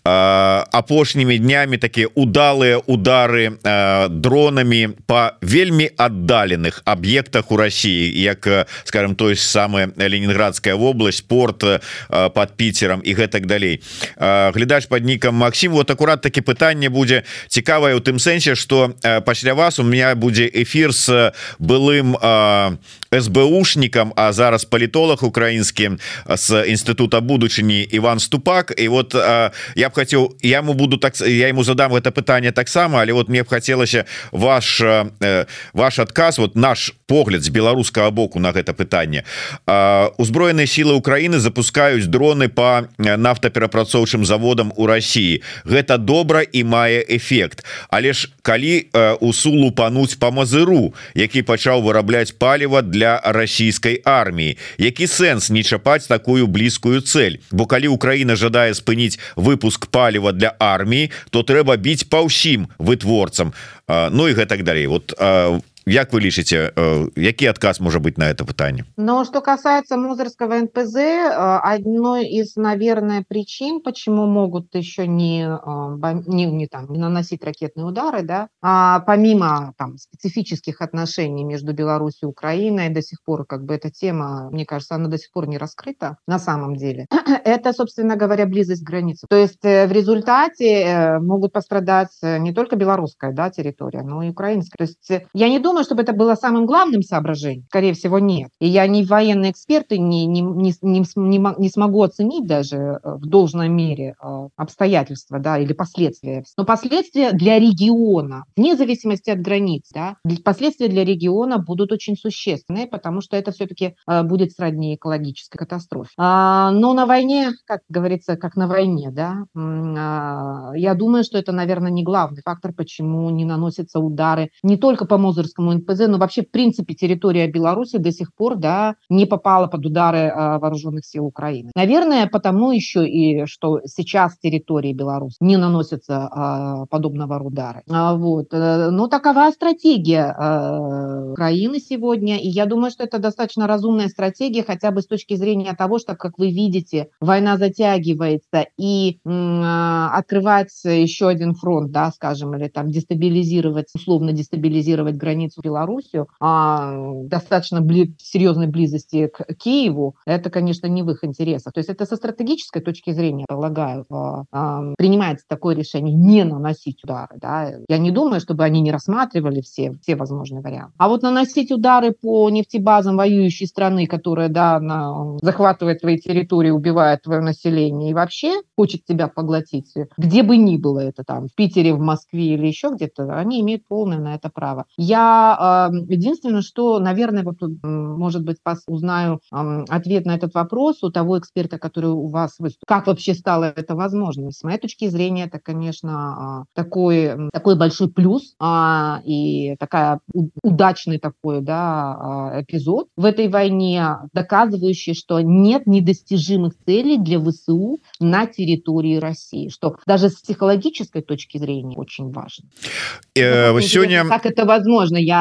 апошнімі днямі такія удалыя удары дронамі по вельмі аддаленых аб'ектах у России як скажем той самая ленинградская область порт под питером и гэтак далей глядач под ником Максим вот аккурат таки пытанне будзе цікавае у тым сэнсе что пасля вас у меня будзе эфир с был былым СБУшнікам а зараз палітолог украінскім з інстытута будучыні Іван ступак. І вот я б хацеў яму буду так я ему задам это пытанне таксама але вот мне б хацелася ваш ваш адказ вот наш погляд з беларускага боку на гэта пытанне. Узброеныя сілы Украіны запускаюць дроны по нафтаперапрацоўчым заводам у России гэта добра і мае эфект. Але ж калі у сулу пануць по мазыру які пачаў вырабляць паліва для расійскай арміі. Які сэнс не чапаць такую блізкую цель бо калі Украіна жадае спыніць выпуск паліва для арміі то трэба біць па ўсім вытворцам. Ну і гэтак далей. Вот Як вы лічыце э, які адказ можа быть на это пытанне но что касается музырского нпз э, одной из наверное причин почему могут еще не э, не, не там не наносить ракетные удары да а помимо там специфических отношений между беларусью украиной до сих пор как бы эта тема мне кажется она до сих пор не раскрыта на самом деле. Это собственно говоря близость границы то есть в результате могут пострадать не только белорусская да территория но и украинская. То есть я не думаю думаю, чтобы это было самым главным соображением. Скорее всего, нет. И я не военный эксперт и не, не, не, не, не, смогу оценить даже э, в должной мере э, обстоятельства да, или последствия. Но последствия для региона, вне зависимости от границ, да, последствия для региона будут очень существенные, потому что это все-таки э, будет сродни экологической катастрофе. А, но на войне, как говорится, как на войне, да, а, я думаю, что это, наверное, не главный фактор, почему не наносятся удары не только по Мозырскому российскому НПЗ, но вообще, в принципе, территория Беларуси до сих пор да, не попала под удары а, вооруженных сил Украины. Наверное, потому еще и, что сейчас территории Беларуси не наносятся а, подобного удара. А, вот. Э, но такова стратегия а, Украины сегодня, и я думаю, что это достаточно разумная стратегия, хотя бы с точки зрения того, что, как вы видите, война затягивается, и а, открывать еще один фронт, да, скажем, или там дестабилизировать, условно дестабилизировать границу границу Белоруссию, а достаточно бли- серьезной близости к Киеву, это, конечно, не в их интересах. То есть это со стратегической точки зрения, полагаю, а, принимается такое решение не наносить удары. Да? Я не думаю, чтобы они не рассматривали все, все возможные варианты. А вот наносить удары по нефтебазам воюющей страны, которая да, на, захватывает твои территории, убивает твое население и вообще хочет тебя поглотить, где бы ни было это там, в Питере, в Москве или еще где-то, они имеют полное на это право. Я единственное, что, наверное, вот, может быть, узнаю ответ на этот вопрос у того эксперта, который у вас выступил. Как вообще стало это возможно? С моей точки зрения, это, конечно, а, такой, такой большой плюс а, и такая удачный такой да, а, эпизод в этой войне, доказывающий, что нет недостижимых целей для ВСУ на территории России, что даже с психологической точки зрения очень важно. Э, сегодня... Как это возможно? я,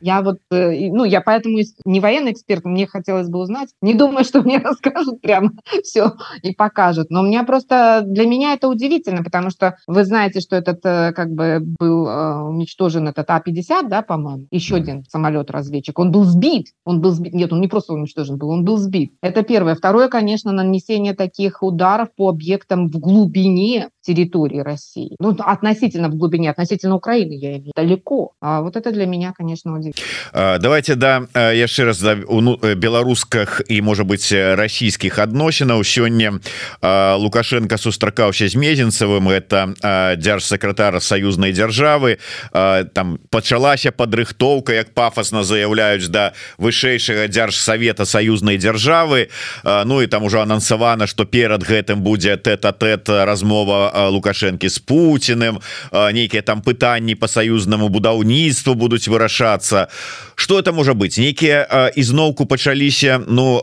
я вот, э, ну, я поэтому не военный эксперт, мне хотелось бы узнать. Не думаю, что мне расскажут прямо все и покажут. Но мне просто, для меня это удивительно, потому что вы знаете, что этот, э, как бы, был э, уничтожен этот А-50, да, по-моему, еще один самолет-разведчик. Он был сбит, он был сбит, нет, он не просто уничтожен был, он был сбит. Это первое. Второе, конечно, нанесение таких ударов по объектам в глубине территории России. Ну, относительно в глубине, относительно Украины, я имею далеко. А вот это для меня, конечно, удивительно. Давайте, да, яшчэ раз да, ну, беларусках і, можа быть, расійскіх адносінаў сёння Лукашенко сустракаўся з мезенцавым это дзяржсакратара саюзнай дзяржавы там пачалася падрыхтоўка як пафосна заяўляюць да вышэйшага дзяржсавета саюзнай дзяржавы Ну і там ужо анансавана что перад гэтым будзе тэт-а-тэт размова лукашэнкі з Пуціным нейкія там пытанні по саюзнаму будаўніцтву будуць вырашацца. Что это можа быть? Некія ізноўку пачаліся Ну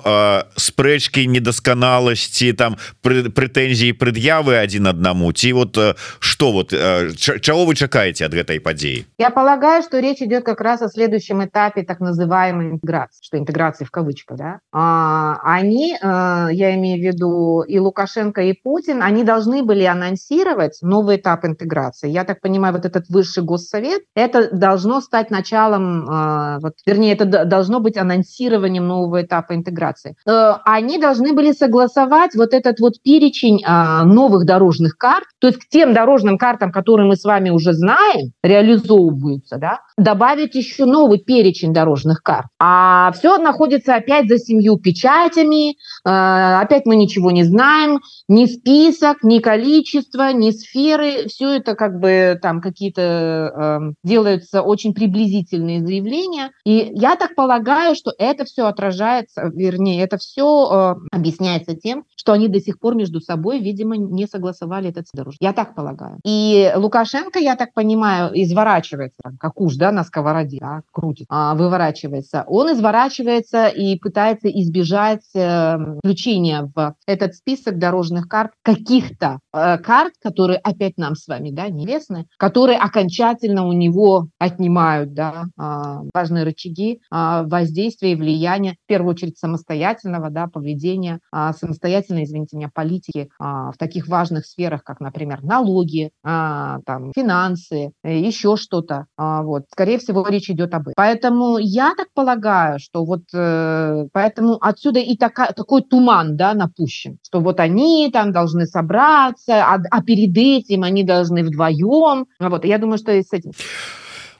спрэчки недасканаласці там прэтэнзіі пред'явы один аднаму? Ці вот что вот чаго вы чакаеце от гэтай падзеі? Я полагаю что речь идет как раз о следующем этапе так называемой интеграции что интеграции в кавычках да? а, они я имею в виду и лукашенко и Путин они должны были анонсировать анонсировать новый этап интеграции. Я так понимаю, вот этот высший госсовет, это должно стать началом, э, вот, вернее, это должно быть анонсированием нового этапа интеграции. Э, они должны были согласовать вот этот вот перечень э, новых дорожных карт, то есть к тем дорожным картам, которые мы с вами уже знаем, реализовываются, да, добавить еще новый перечень дорожных карт. А все находится опять за семью печатями, опять мы ничего не знаем, ни список, ни количество, ни сферы, все это как бы там какие-то э, делаются очень приблизительные заявления. И я так полагаю, что это все отражается, вернее, это все э, объясняется тем, что они до сих пор между собой, видимо, не согласовали этот дорожный. Я так полагаю. И Лукашенко, я так понимаю, изворачивается, как уж, да, на сковороде, да, крутит, а, выворачивается. Он изворачивается и пытается избежать э, включения в этот список дорожных карт каких-то э, карт, которые опять нам с вами, да, неизвестны, которые окончательно у него отнимают, да, э, важные рычаги э, воздействия и влияния, в первую очередь, самостоятельного, да, поведения, э, самостоятельной, извините меня, политики в таких важных сферах, как, например, налоги, там, финансы, э, еще что-то, вот. Скорее всего, речь идет об этом. Поэтому я так полагаю, что вот, э, поэтому отсюда и така, такой туман, да, напущен, что вот они там должны собраться, а, перед этим они должны вдвоем. Вот, я думаю, что с этим.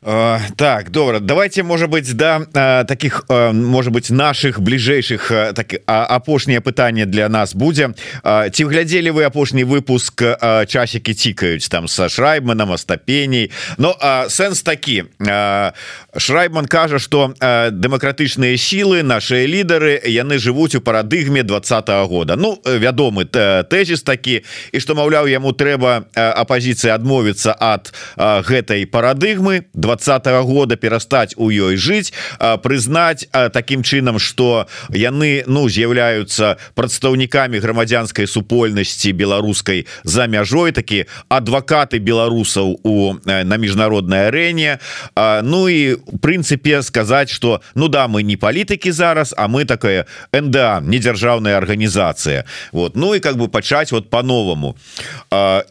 Uh, так добра давайте может быть да uh, таких uh, может быть наших бліжэйшых так апошняе пытанне для нас будзе ці глядзелі вы апошні выпуск часікі цікаюць там са шрайбманом остапеней. Но сэнс такі шрайбман кажа что дэмакратычныя сілы наши лідары яны жывуць у парадыгме двадцатого года. Ну вядомы тэзіс такі і што маўляў яму трэба апозіцыі адмовіцца ад гэтай парадыгмы 20 двадцатого года перастаць у ёй жыць прызнаць таким чынам что яны ну з'яўляюцца прадстаўнікамі грамадзянской супольнасці беларускай за мяжой такі адвакаты беларусаў у на міжнародной арэне. Ну і в прынцыпе сказаць что ну да мы не палітыкі зараз а мы такая НДА недзяржаўная органнізацыя вот. Ну і как бы пачаць вот по-новому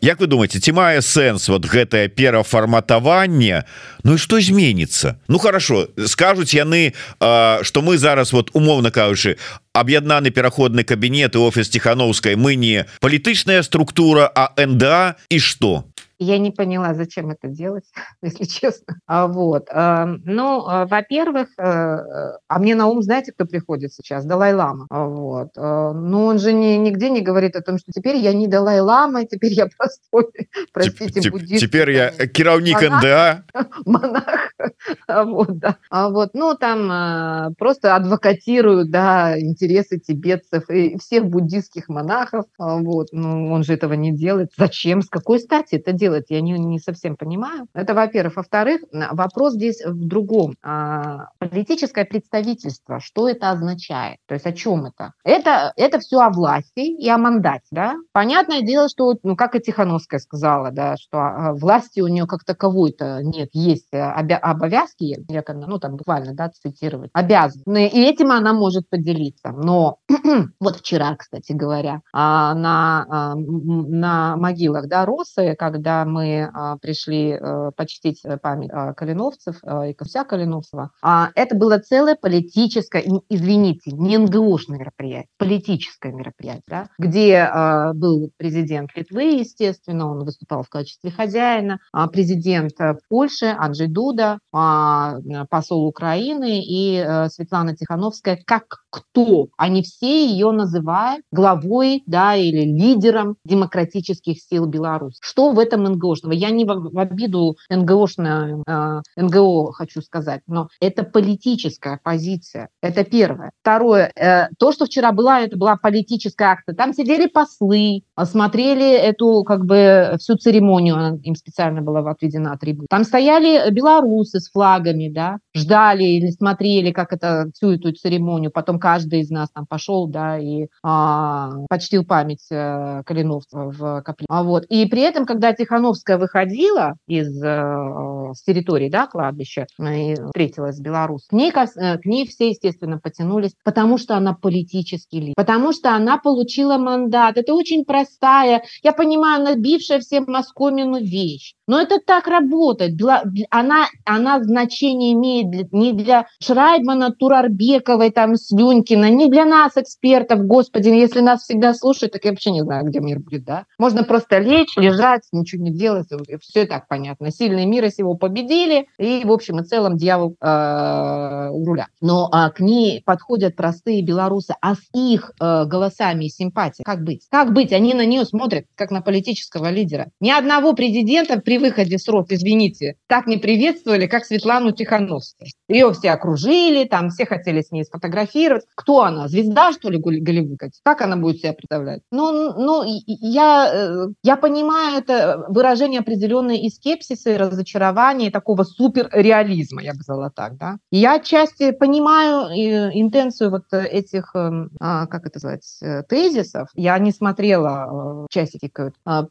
Як вы думаете ці мае сэнс вот гэтае перафарматаванне? Ну і что зменится Ну хорошо скажуць яны что мы зараз вот умоўно кажучы аб'яднаны пераходны кабінет і офіс тихохановскай мы не палітычная структура а НДА і что я не поняла, зачем это делать, если честно. А вот. Ну, а, во-первых, э, а мне на ум, знаете, кто приходит сейчас? Далай-лама. А вот. Но он же не, нигде не говорит о том, что теперь я не Далай-лама, теперь я простой, простите, буддист. Теперь я керовник НДА. Монах. Вот, да. А вот, ну, там просто адвокатируют, да, интересы тибетцев и всех буддийских монахов. Вот. Ну, он же этого не делает. Зачем? С какой стати это делать? Делать, я не, не совсем понимаю. Это, во-первых. Во-вторых, вопрос здесь в другом. А, политическое представительство, что это означает? То есть о чем это? Это, это все о власти и о мандате. Да? Понятное дело, что, ну, как и Тихановская сказала, да, что а, власти у нее как таковой-то нет, есть обя- обовязки, я, ну, там буквально, да, цитировать, обязаны. И этим она может поделиться. Но вот вчера, кстати говоря, а, на, на могилах, да, Росы, когда мы а, пришли а, почтить э, память Калиновцев а, и Ковся Калиновцева, а, это было целое политическое, извините, не НГОшное мероприятие, политическое мероприятие, да, где а, был президент Литвы, естественно, он выступал в качестве хозяина, президент э, Польши Анджей Дуда, посол Украины и Светлана Тихановская, как кто? Они все ее называют главой, да, или лидером демократических сил Беларуси. Что в этом НГОшного. Я не в обиду НГОшное, э, НГО хочу сказать, но это политическая позиция. Это первое. Второе. Э, то, что вчера была, это была политическая акция. Там сидели послы, смотрели эту как бы всю церемонию, им специально была отведена трибуна. Там стояли белорусы с флагами, да, ждали или смотрели, как это всю эту церемонию. Потом каждый из нас там пошел, да, и а, почтил память э, в Капле. А вот. И при этом, когда Тихонов Тихановская выходила из э, с территории да, кладбища и встретилась с Беларусь. К ней, к ней все, естественно, потянулись, потому что она политический лидер, потому что она получила мандат. Это очень простая, я понимаю, набившая всем Москомину вещь. Но это так работает. Она, она значение имеет не для Шрайбмана, Турарбековой, там, Слюнькина, не для нас, экспертов. Господи, если нас всегда слушают, так я вообще не знаю, где мир будет, да? Можно просто лечь, лежать, ничего не делать, все так понятно. Сильные мира сего победили, и, в общем и целом, дьявол э, у руля. Но а, к ней подходят простые белорусы, а с их э, голосами и симпатией как быть? Как быть? Они на нее смотрят, как на политического лидера. Ни одного президента при выходе с извините, так не приветствовали, как Светлану Тихановскую. Ее все окружили, там все хотели с ней сфотографировать. Кто она? Звезда, что ли, Голливуда? Как она будет себя представлять? Ну, ну я, э, я понимаю это выражение определенной и скепсиса, и разочарования, и такого суперреализма, я бы сказала так, да. Я отчасти понимаю э, интенцию вот этих, эм, а, как это называется, э, тезисов. Я не смотрела часики,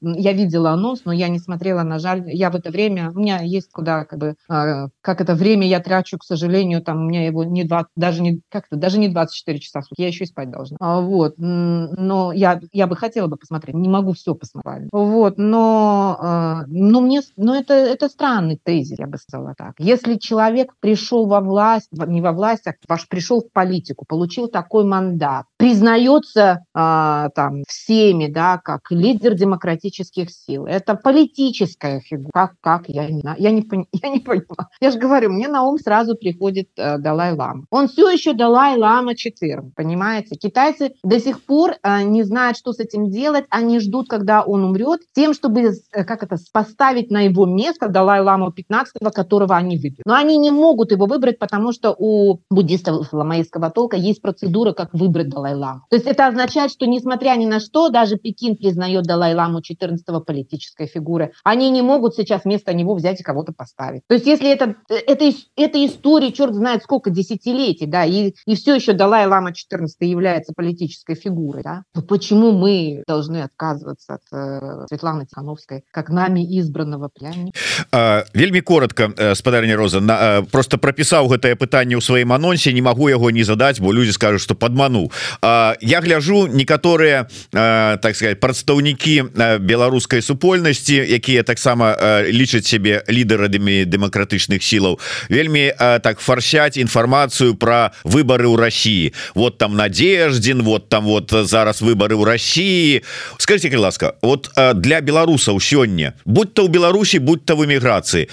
я видела анонс, но я не смотрела, на жаль, я в это время, у меня есть куда, как бы, а, как это время я трачу, к сожалению, там у меня его не 20, даже не, как-то, даже не 24 часа в сутки, я еще и спать должна. А, вот, но я, я бы хотела бы посмотреть, не могу все посмотреть. Вот, но, а, но мне, но это, это странный тезис, я бы сказала так. Если человек пришел во власть, не во власть, а пришел в политику, получил такой мандат, признается а, там всеми, да, как лидер демократических сил, это политическая фигура. Как, как, я не, я не, я не понимаю. Я же говорю, мне на ум сразу приходит э, Далай-Лама. Он все еще Далай-Лама 4, понимаете? Китайцы до сих пор э, не знают, что с этим делать. Они ждут, когда он умрет, тем, чтобы, э, как это, поставить на его место Далай-Ламу 15 которого они выберут. Но они не могут его выбрать, потому что у буддистов ламаистского толка есть процедура, как выбрать Далай-Ламу. То есть это означает, что несмотря ни на что, даже Пекин признает Далай-Ламу 14 политической фигуры. Они не могут сейчас вместо него взять и кого-то поставить. То есть если это, это, это история, черт знает сколько десятилетий, да, и, и все еще Далай-Лама 14 является политической фигурой, да, то почему мы должны отказываться от э, Светланы Тихановской, как нами избранного племянника? А, вельмі коротко э, спадарня Роза на, э, просто пропісаў гэтае пытанне ў сваім анонсе не могу яго не задаць бо людзі скажуць что падмануў Я гляжу некаторыя так сказать прадстаўнікі беларускай супольнасці якія таксама лічаць себе лідарамі дэмакратычных сілаў вельмі так фарсяць інфармацыю про выборы ў России вот там надеждзін вот там вот зараз выборы ў России скажите ласка вот для беларусаў сёння будь-то ў Беларусі будь-то в эміграцыі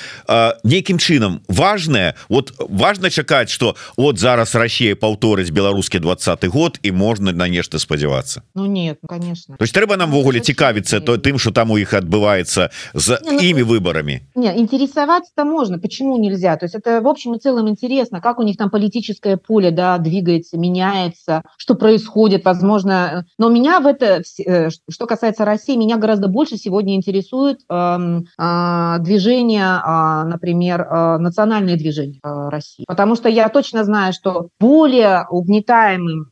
нейкім чынам важное вот важно чакаць что вот зараз Россия паўторыць беларускі двадцатый год і можна на нешта спадзявацца Ну нет ну, конечно то есть трэба нам ввогуле цікавіцца то тым что там у іх адбываецца за не, ну, імі выборами не интересоваться-то можно почему нельзя то есть это в общем и целом интересно как у них там политическое поле да двигается меняется что происходит возможно но меня в это э, что касается России меня гораздо больше сегодня интересует э, э, движение э, например э, национальные движения э, России потому что я точно знаю что более угнетаемым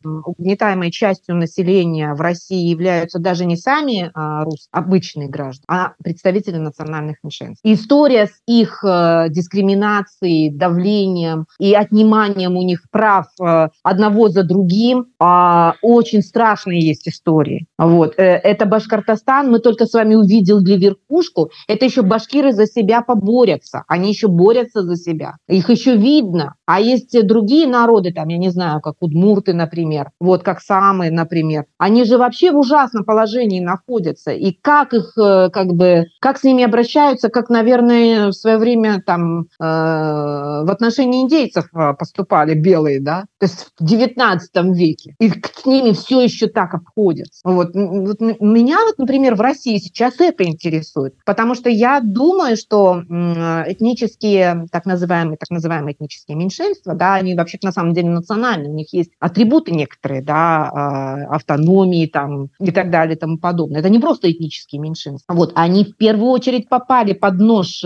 угнетаемой частью населения в России являются даже не сами э, рус обычные граждане а представители национальных меньшинств. История с их э, дискриминацией давлением и отниманием у них прав э, одного за другим э, очень страшные есть истории. Вот э, это башкортостан мы только с вами увидел для верхушку это еще башкиры за себя поборются они еще борются за себя их еще видно. А есть другие народы там я не знаю как удмурты например вот как самые например. Они же вообще в ужасном положении находятся. И как их э, как бы как с ними обращаются как наверное в свое время там э, в отношении индейцев э, поступали белые да? То есть в 19 веке. И к ними все еще так обходятся вот, вот меня вот например в России сейчас это интересует. Потому что я думаю что этнические так называемые так называемые этнические меньшинства да они вообще на самом деле национальные. У них есть атрибуты некоторые да, автономии там и так далее и тому подобное. Это не просто этнические меньшинства. Вот, они в первую очередь попали под нож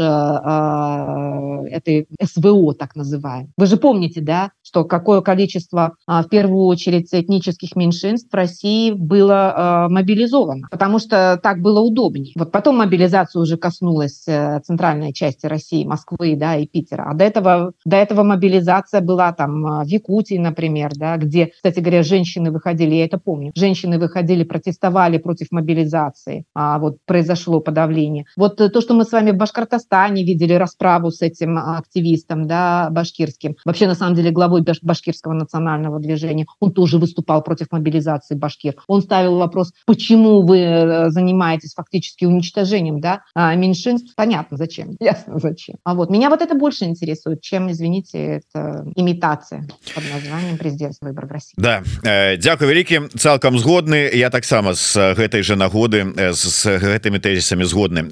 этой СВО, так называемой. Вы же помните, да, что какое количество в первую очередь этнических меньшинств в России было мобилизовано, потому что так было удобнее. Вот потом мобилизацию уже коснулась э, центральной части России, Москвы, да, и Питера. А до этого, до этого мобилизация была там в Якутии, например, да, где, кстати говоря, женщины выходили, я это помню, женщины выходили, протестовали против мобилизации, а вот произошло подавление. Вот то, что мы с вами в Башкортостане видели расправу с этим активистом, да, башкирским, вообще на самом деле главой башкирского национального движения, он тоже выступал против мобилизации башкир. Он ставил вопрос, почему вы э, занимаетесь фактически уничтожением, да, а, меньшинств? Понятно, зачем, ясно, зачем. А вот меня вот это больше интересует, чем, извините, это имитация под названием президентства выбор в России. Да, э, дякую вялікі цалкам згодны. Я таксама с гэтай же нагоды с гэтымі тезисами згодны.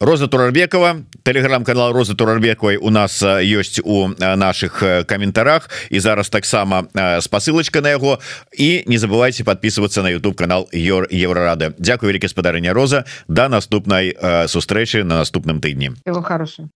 Роза Турарбекова телеграм-канал Розы Турарбековой у нас ёсць у наших каментарах. І зараз таксама спасылочка на яго. І не забывайте подписываться на YouTube канал Йор Еврорады Дякую вялікі спадарыня Роза. До наступнай сустрэчы на наступным тыдні. Хорошего